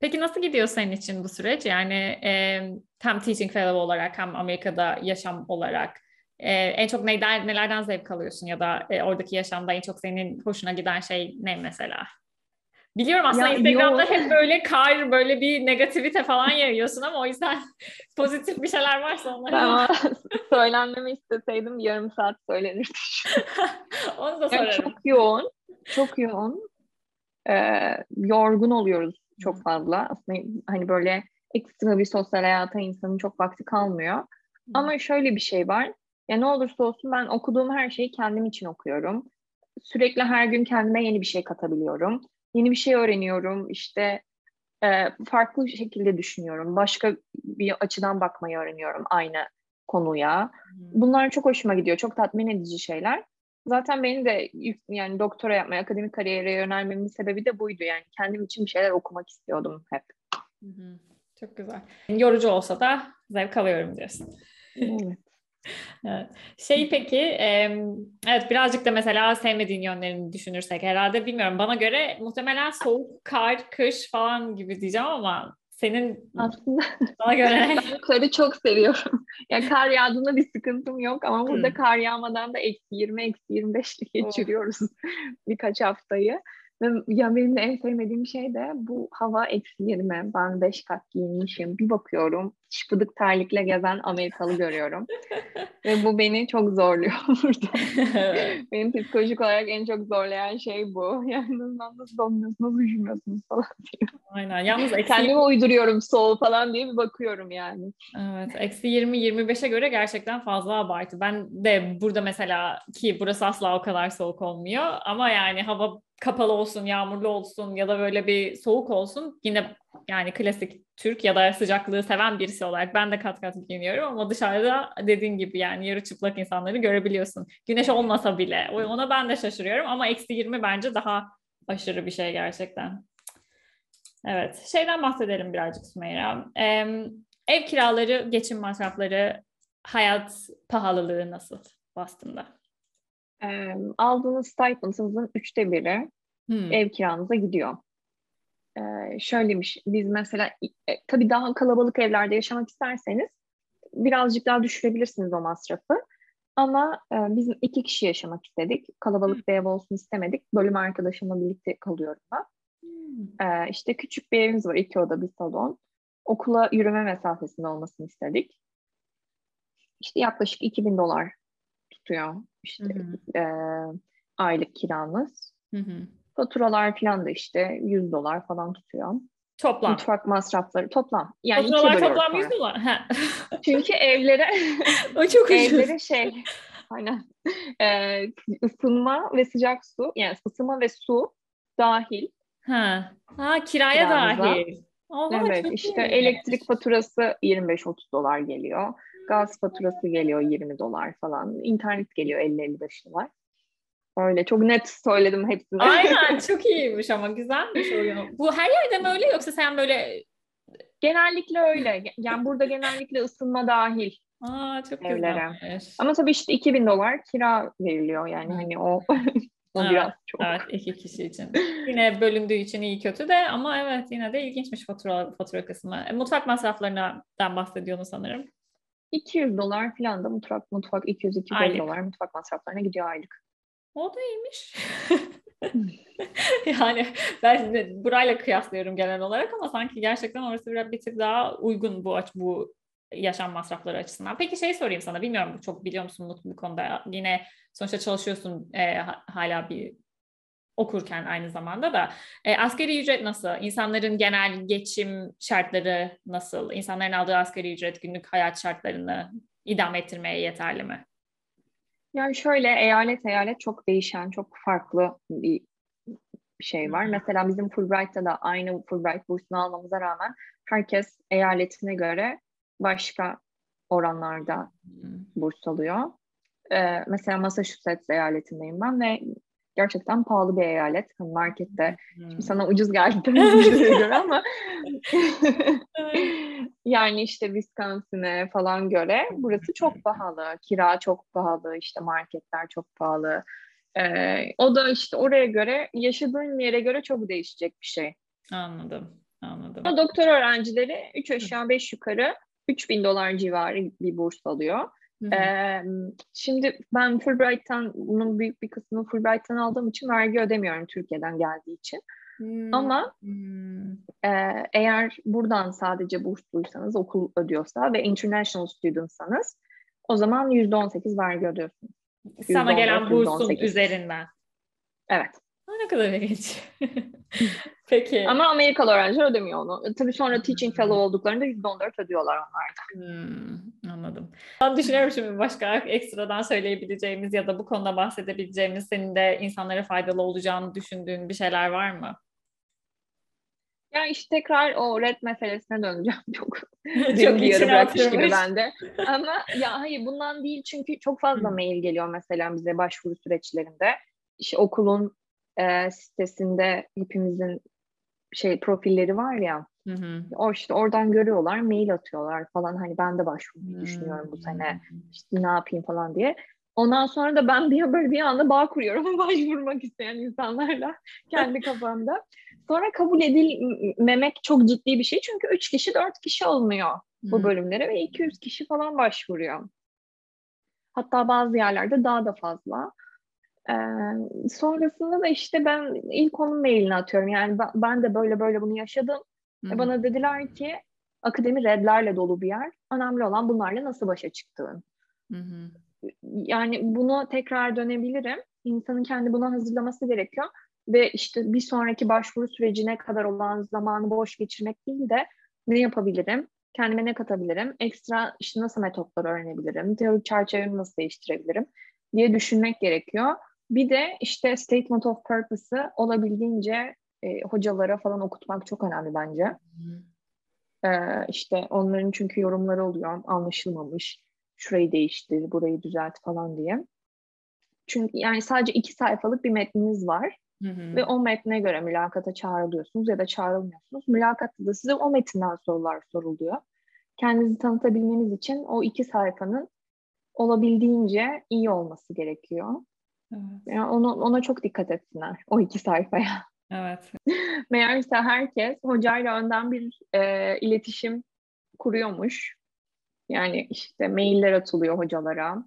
Peki nasıl gidiyor senin için bu süreç? Yani e, hem teaching fellow olarak hem Amerika'da yaşam olarak e, en çok neyden, nelerden zevk alıyorsun ya da e, oradaki yaşamda en çok senin hoşuna giden şey ne mesela? Biliyorum aslında ya, Instagram'da yo. hep böyle kar, böyle bir negativite falan yayıyorsun ama o yüzden pozitif bir şeyler varsa onları... Ama söylenmemi isteseydim yarım saat söylenirdi. Onu da sorarım. Yani çok yoğun, çok yoğun. Ee, yorgun oluyoruz çok fazla. Aslında hani böyle ekstra bir sosyal hayata insanın çok vakti kalmıyor. Ama şöyle bir şey var. Ya ne olursa olsun ben okuduğum her şeyi kendim için okuyorum. Sürekli her gün kendime yeni bir şey katabiliyorum. Yeni bir şey öğreniyorum. İşte e, farklı şekilde düşünüyorum. Başka bir açıdan bakmayı öğreniyorum aynı konuya. Bunlar çok hoşuma gidiyor. Çok tatmin edici şeyler. Zaten beni de yani doktora yapmaya, akademik kariyere yönelmemin sebebi de buydu. Yani kendim için bir şeyler okumak istiyordum hep. Çok güzel. Yorucu olsa da zevk alıyorum diyorsun. Evet. Evet. Şey peki, evet birazcık da mesela sevmediğin yönlerini düşünürsek herhalde bilmiyorum. Bana göre muhtemelen soğuk, kar, kış falan gibi diyeceğim ama senin aslında bana göre ben karı çok seviyorum. Ya kar yağdığında bir sıkıntım yok ama burada hmm. kar yağmadan da eksi 20, eksi 25 geçiriyoruz birkaç haftayı. Ve ya benim de en sevmediğim şey de bu hava eksi 20. Ben 5 kat giyinmişim. Bir bakıyorum şıpıdık terlikle gezen Amerikalı görüyorum. Ve bu beni çok zorluyor burada. Benim psikolojik olarak en çok zorlayan şey bu. Yani nasıl donuyorsunuz, nasıl üşümüyorsunuz falan diyor. Aynen. Yalnız eksi... Kendime uyduruyorum soğuk falan diye bir bakıyorum yani. Evet. Eksi 20-25'e göre gerçekten fazla abartı. Ben de burada mesela ki burası asla o kadar soğuk olmuyor. Ama yani hava kapalı olsun, yağmurlu olsun ya da böyle bir soğuk olsun yine yani klasik Türk ya da sıcaklığı seven birisi olarak ben de kat kat giyiniyorum ama dışarıda dediğin gibi yani yarı çıplak insanları görebiliyorsun. Güneş olmasa bile ona ben de şaşırıyorum ama eksi 20 bence daha aşırı bir şey gerçekten. Evet şeyden bahsedelim birazcık Sümeyra. Ee, ev kiraları, geçim masrafları, hayat pahalılığı nasıl Boston'da? E, aldığınız stipend'ınızın üçte biri hmm. ev kiranıza gidiyor. E, şöyleymiş, biz mesela e, tabii daha kalabalık evlerde yaşamak isterseniz birazcık daha düşürebilirsiniz o masrafı. Ama e, biz iki kişi yaşamak istedik. Kalabalık hmm. bir ev olsun istemedik. Bölüm arkadaşımla birlikte kalıyorum ben. E, işte küçük bir evimiz var. iki oda bir salon. Okula yürüme mesafesinde olmasını istedik. İşte yaklaşık 2000 dolar tutuyor işte E, aylık kiramız. Hı hı. Faturalar falan da işte 100 dolar falan tutuyor. Toplam. Mutfak masrafları toplam. Yani Faturalar toplam 100 dolar. Ha. Çünkü evlere o çok evlere şey aynen ee, ısınma ve sıcak su yani ısınma ve su dahil. Ha. Ha kiraya Kiramıza. dahil. Oha, evet işte iyi. elektrik faturası 25-30 dolar geliyor. Gaz faturası geliyor 20 dolar falan. İnternet geliyor 50-55 dolar. Öyle çok net söyledim hepsini. Aynen çok iyiymiş ama güzelmiş oyun. Bu her yerde mi öyle yoksa sen böyle... Genellikle öyle. Yani burada genellikle ısınma dahil. Aa çok evlere. güzelmiş. Ama tabii işte 2000 dolar kira veriliyor yani hani o o evet, biraz çok. Evet iki kişi için. Yine bölündüğü için iyi kötü de ama evet yine de ilginçmiş fatura fatura kısmı. E, mutfak masraflarından bahsediyorsun sanırım. 200 dolar falan da mutfak mutfak 200-250 dolar mutfak masraflarına gidiyor aylık. O da iyiymiş. yani ben burayla kıyaslıyorum genel olarak ama sanki gerçekten orası biraz bir tık daha uygun bu aç bu yaşam masrafları açısından. Peki şey sorayım sana, bilmiyorum çok biliyor musun Mutlu bu konuda. Yine sonuçta çalışıyorsun e, hala bir okurken aynı zamanda da. E, asgari ücret nasıl? İnsanların genel geçim şartları nasıl? İnsanların aldığı asgari ücret günlük hayat şartlarını idame ettirmeye yeterli mi? Yani şöyle eyalet eyalet çok değişen, çok farklı bir şey var. Mesela bizim Fulbright'ta da aynı Fulbright bursunu almamıza rağmen herkes eyaletine göre başka oranlarda burs alıyor. Ee, mesela Massachusetts eyaletindeyim ben ve gerçekten pahalı bir eyalet. Hani markette hmm. şimdi sana ucuz geldi göre ama yani işte Wisconsin'e falan göre burası çok pahalı. Kira çok pahalı, işte marketler çok pahalı. Ee, o da işte oraya göre yaşadığın yere göre çok değişecek bir şey. Anladım. Anladım. Ama doktor öğrencileri 3 aşağı 5 yukarı 3000 dolar civarı bir burs alıyor. Ee, şimdi ben Fulbright'tan bunun büyük bir kısmını Fulbright'tan aldığım için vergi ödemiyorum Türkiye'den geldiği için. Hmm. Ama hmm. E, eğer buradan sadece bursluysanız okul ödüyorsa ve international studentsanız o zaman %18 vergi ödüyorsunuz. Sana gelen bursun üzerinden. Evet. Ne kadar ilginç. Peki. Ama Amerikalı öğrenciler ödemiyor onu. Tabii sonra teaching fellow olduklarında %14 ödüyorlar onlar da. Hmm, anladım. Ben düşünüyorum şimdi başka ekstradan söyleyebileceğimiz ya da bu konuda bahsedebileceğimiz senin de insanlara faydalı olacağını düşündüğün bir şeyler var mı? Ya işte tekrar o red meselesine döneceğim. Çok, çok yarı bırakmış gibi bende. Ama ya hayır bundan değil çünkü çok fazla mail geliyor mesela bize başvuru süreçlerinde. İşte okulun e, sitesinde hepimizin şey profilleri var ya. Hı hı. O işte oradan görüyorlar, mail atıyorlar falan. Hani ben de başvurmayı düşünüyorum bu sene. İşte ne yapayım falan diye. Ondan sonra da ben bir böyle bir anda bağ kuruyorum başvurmak isteyen insanlarla kendi kafamda. Sonra kabul edilmemek çok ciddi bir şey. Çünkü 3 kişi 4 kişi olmuyor bu bölümlere ve 200 kişi falan başvuruyor. Hatta bazı yerlerde daha da fazla. Ee, sonrasında da işte ben ilk onun mailini atıyorum. Yani ben de böyle böyle bunu yaşadım. Ve bana dediler ki akademi redlerle dolu bir yer. Önemli olan bunlarla nasıl başa çıktığın. Hı-hı. Yani bunu tekrar dönebilirim. İnsanın kendi buna hazırlaması gerekiyor. Ve işte bir sonraki başvuru sürecine kadar olan zamanı boş geçirmek değil de ne yapabilirim? Kendime ne katabilirim? Ekstra işte nasıl metotlar öğrenebilirim? Teorik çerçevemi nasıl değiştirebilirim? diye düşünmek gerekiyor. Bir de işte statement of purpose'ı olabildiğince e, hocalara falan okutmak çok önemli bence. Ee, işte onların çünkü yorumları oluyor anlaşılmamış, şurayı değiştir, burayı düzelt falan diye. Çünkü yani sadece iki sayfalık bir metniniz var. Hı hı. Ve o metne göre mülakata çağrılıyorsunuz ya da çağrılmıyorsunuz. Mülakatta da size o metinden sorular soruluyor. Kendinizi tanıtabilmeniz için o iki sayfanın olabildiğince iyi olması gerekiyor. Evet. Yani ona, ona çok dikkat etsinler o iki sayfaya. Evet. Meğerse herkes hocayla önden bir e, iletişim kuruyormuş. Yani işte mailler atılıyor hocalara.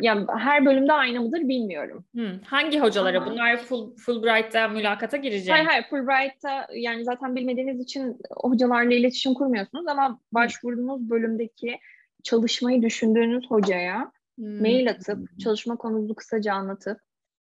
Yani her bölümde aynı mıdır bilmiyorum. Hmm. Hangi hocalara? Ama... Bunlar full, Fulbright'ta mülakata girecek. Hayır hayır Fulbright'ta yani zaten bilmediğiniz için hocalarla iletişim kurmuyorsunuz ama başvurduğunuz bölümdeki çalışmayı düşündüğünüz hocaya hmm. mail atıp çalışma konunuzu kısaca anlatıp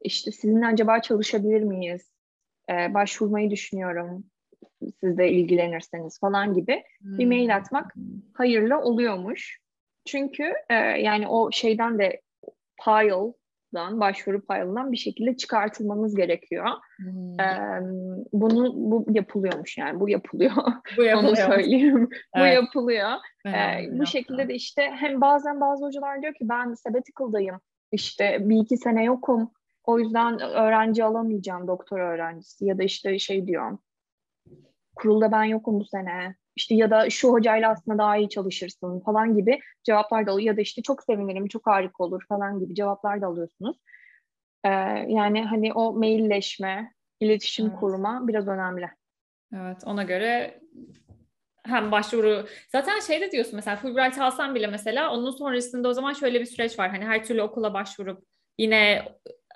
işte sizinle acaba çalışabilir miyiz? Ee, başvurmayı düşünüyorum. Siz de ilgilenirseniz falan gibi hmm. bir mail atmak hayırlı oluyormuş. Çünkü e, yani o şeyden de pile'dan, başvuru pile'dan bir şekilde çıkartılmamız gerekiyor. Hmm. E, bunu bu yapılıyormuş yani bu yapılıyor. Bu yapılıyor. Onu söyleyeyim. Evet. bu yapılıyor. Ee, bu şekilde de işte hem bazen bazı hocalar diyor ki ben sabbatical'dayım. İşte bir iki sene yokum. O yüzden öğrenci alamayacağım doktor öğrencisi ya da işte şey diyor. Kurulda ben yokum bu sene. İşte ya da şu hocayla aslında daha iyi çalışırsın falan gibi cevaplar da alıyor. Ya da işte çok sevinirim, çok harika olur falan gibi cevaplar da alıyorsunuz. Ee, yani hani o mailleşme, iletişim evet. kurma biraz önemli. Evet, ona göre hem başvuru zaten şey de diyorsun mesela Fulbright alsan bile mesela onun sonrasında o zaman şöyle bir süreç var. Hani her türlü okula başvurup yine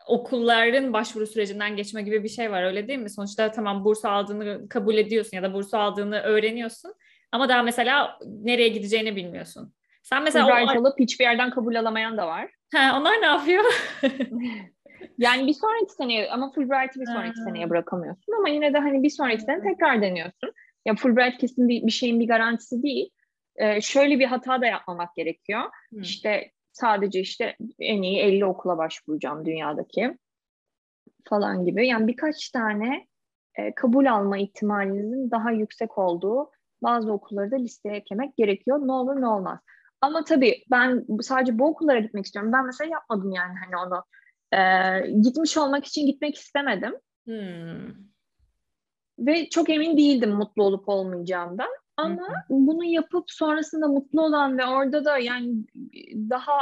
okulların başvuru sürecinden geçme gibi bir şey var öyle değil mi? Sonuçta tamam burs aldığını kabul ediyorsun ya da burs aldığını öğreniyorsun ama daha mesela nereye gideceğini bilmiyorsun. Sen mesela Fulbright o... alıp hiçbir yerden kabul alamayan da var. Ha, onlar ne yapıyor? yani bir sonraki seneye ama Fulbright'ı bir sonraki seneye bırakamıyorsun ama yine de hani bir sonraki sene tekrar deniyorsun. Ya Fulbright kesin bir, bir şeyin bir garantisi değil. Ee, şöyle bir hata da yapmamak gerekiyor. Hmm. İşte sadece işte en iyi 50 okula başvuracağım dünyadaki falan gibi. Yani birkaç tane e, kabul alma ihtimalinizin daha yüksek olduğu bazı okulları da listeye eklemek gerekiyor. Ne olur ne olmaz. Ama tabii ben sadece bu okullara gitmek istiyorum. Ben mesela yapmadım yani hani onu. Ee, gitmiş olmak için gitmek istemedim. Hmm. Ve çok emin değildim mutlu olup olmayacağımdan. Ama Hı-hı. bunu yapıp sonrasında mutlu olan ve orada da yani daha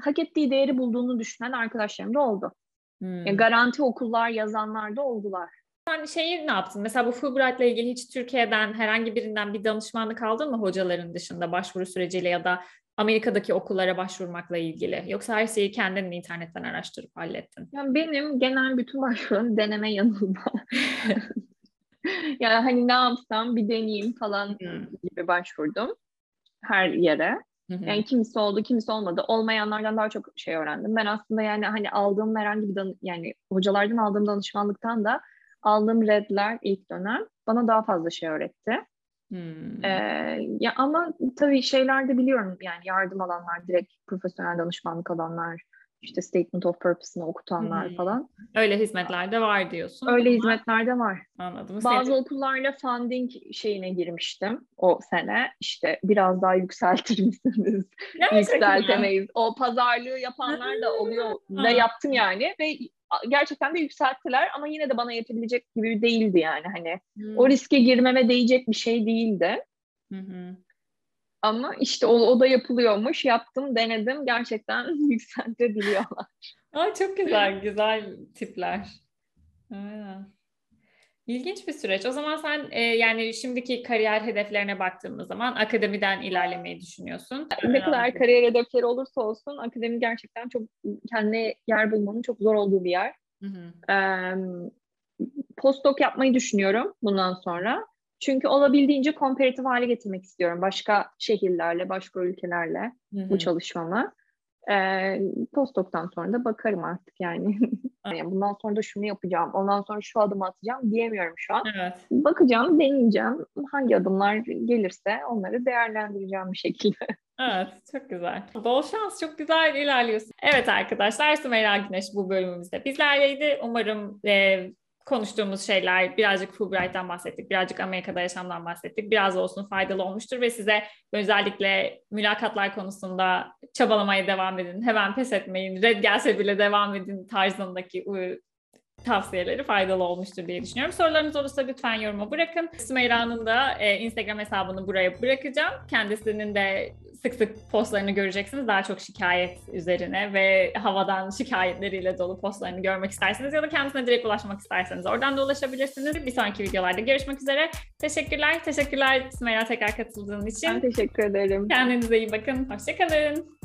hak ettiği değeri bulduğunu düşünen arkadaşlarım da oldu. Hmm. Yani garanti okullar yazanlar da oldular. Sen şeyi ne yaptın? Mesela bu Fulbright'la ilgili hiç Türkiye'den herhangi birinden bir danışmanlık aldın mı hocaların dışında başvuru süreciyle ya da Amerika'daki okullara başvurmakla ilgili? Yoksa her şeyi kendin internetten araştırıp hallettin? Yani benim genel bütün başvurum deneme yanılma. yani hani ne yapsam bir deneyeyim falan hmm. gibi başvurdum her yere. Yani kimisi oldu, kimisi olmadı. Olmayanlardan daha çok şey öğrendim. Ben aslında yani hani aldığım herhangi bir dan yani hocalardan aldığım danışmanlıktan da aldığım redler ilk dönem bana daha fazla şey öğretti. Hmm. Ee, ya ama tabii şeyler de biliyorum yani yardım alanlar, direkt profesyonel danışmanlık alanlar, işte Statement of Purpose'ını okutanlar hmm. falan. Öyle hizmetlerde var diyorsun. Öyle ama... hizmetlerde var. Anladım. Bazı Senin... okullarla funding şeyine girmiştim o sene. İşte biraz daha yükseltir misiniz? Yükseltemeyiz. O pazarlığı yapanlar da oluyor. da yaptım yani ve gerçekten de yükselttiler ama yine de bana yetebilecek gibi değildi yani hani. Hmm. O riske girmeme değecek bir şey değildi. Hı hı. Ama işte o, o da yapılıyormuş. Yaptım, denedim. Gerçekten yükseltebiliyorlar. Aa, çok güzel, güzel tipler. Aynen. İlginç bir süreç. O zaman sen e, yani şimdiki kariyer hedeflerine baktığımız zaman akademiden ilerlemeyi düşünüyorsun. Ne kadar kariyer hedefleri olursa olsun akademi gerçekten çok kendine yer bulmanın çok zor olduğu bir yer. Hı hı. Ee, postdoc yapmayı düşünüyorum bundan sonra. Çünkü olabildiğince komparatif hale getirmek istiyorum. Başka şehirlerle, başka ülkelerle Hı-hı. bu çalışmamı. Ee, postdoc'tan sonra da bakarım artık yani. yani. Bundan sonra da şunu yapacağım, ondan sonra şu adımı atacağım diyemiyorum şu an. Evet. Bakacağım, deneyeceğim. Hangi adımlar gelirse onları değerlendireceğim bir şekilde. Evet, çok güzel. Bol şans, çok güzel ilerliyorsun. Evet arkadaşlar, Sümeyra Güneş bu bölümümüzde bizlerleydi. Umarım e, konuştuğumuz şeyler birazcık Fulbright'tan bahsettik, birazcık Amerika'da yaşamdan bahsettik. Biraz olsun faydalı olmuştur ve size özellikle mülakatlar konusunda çabalamaya devam edin. Hemen pes etmeyin, red gelse bile devam edin tarzındaki tavsiyeleri faydalı olmuştur diye düşünüyorum. Sorularınız olursa lütfen yoruma bırakın. Sümeyra'nın da e, Instagram hesabını buraya bırakacağım. Kendisinin de sık sık postlarını göreceksiniz. Daha çok şikayet üzerine ve havadan şikayetleriyle dolu postlarını görmek isterseniz ya da kendisine direkt ulaşmak isterseniz oradan da ulaşabilirsiniz. Bir sonraki videolarda görüşmek üzere. Teşekkürler. Teşekkürler Sümeyra tekrar katıldığın için. Ben teşekkür ederim. Kendinize iyi bakın. Hoşçakalın.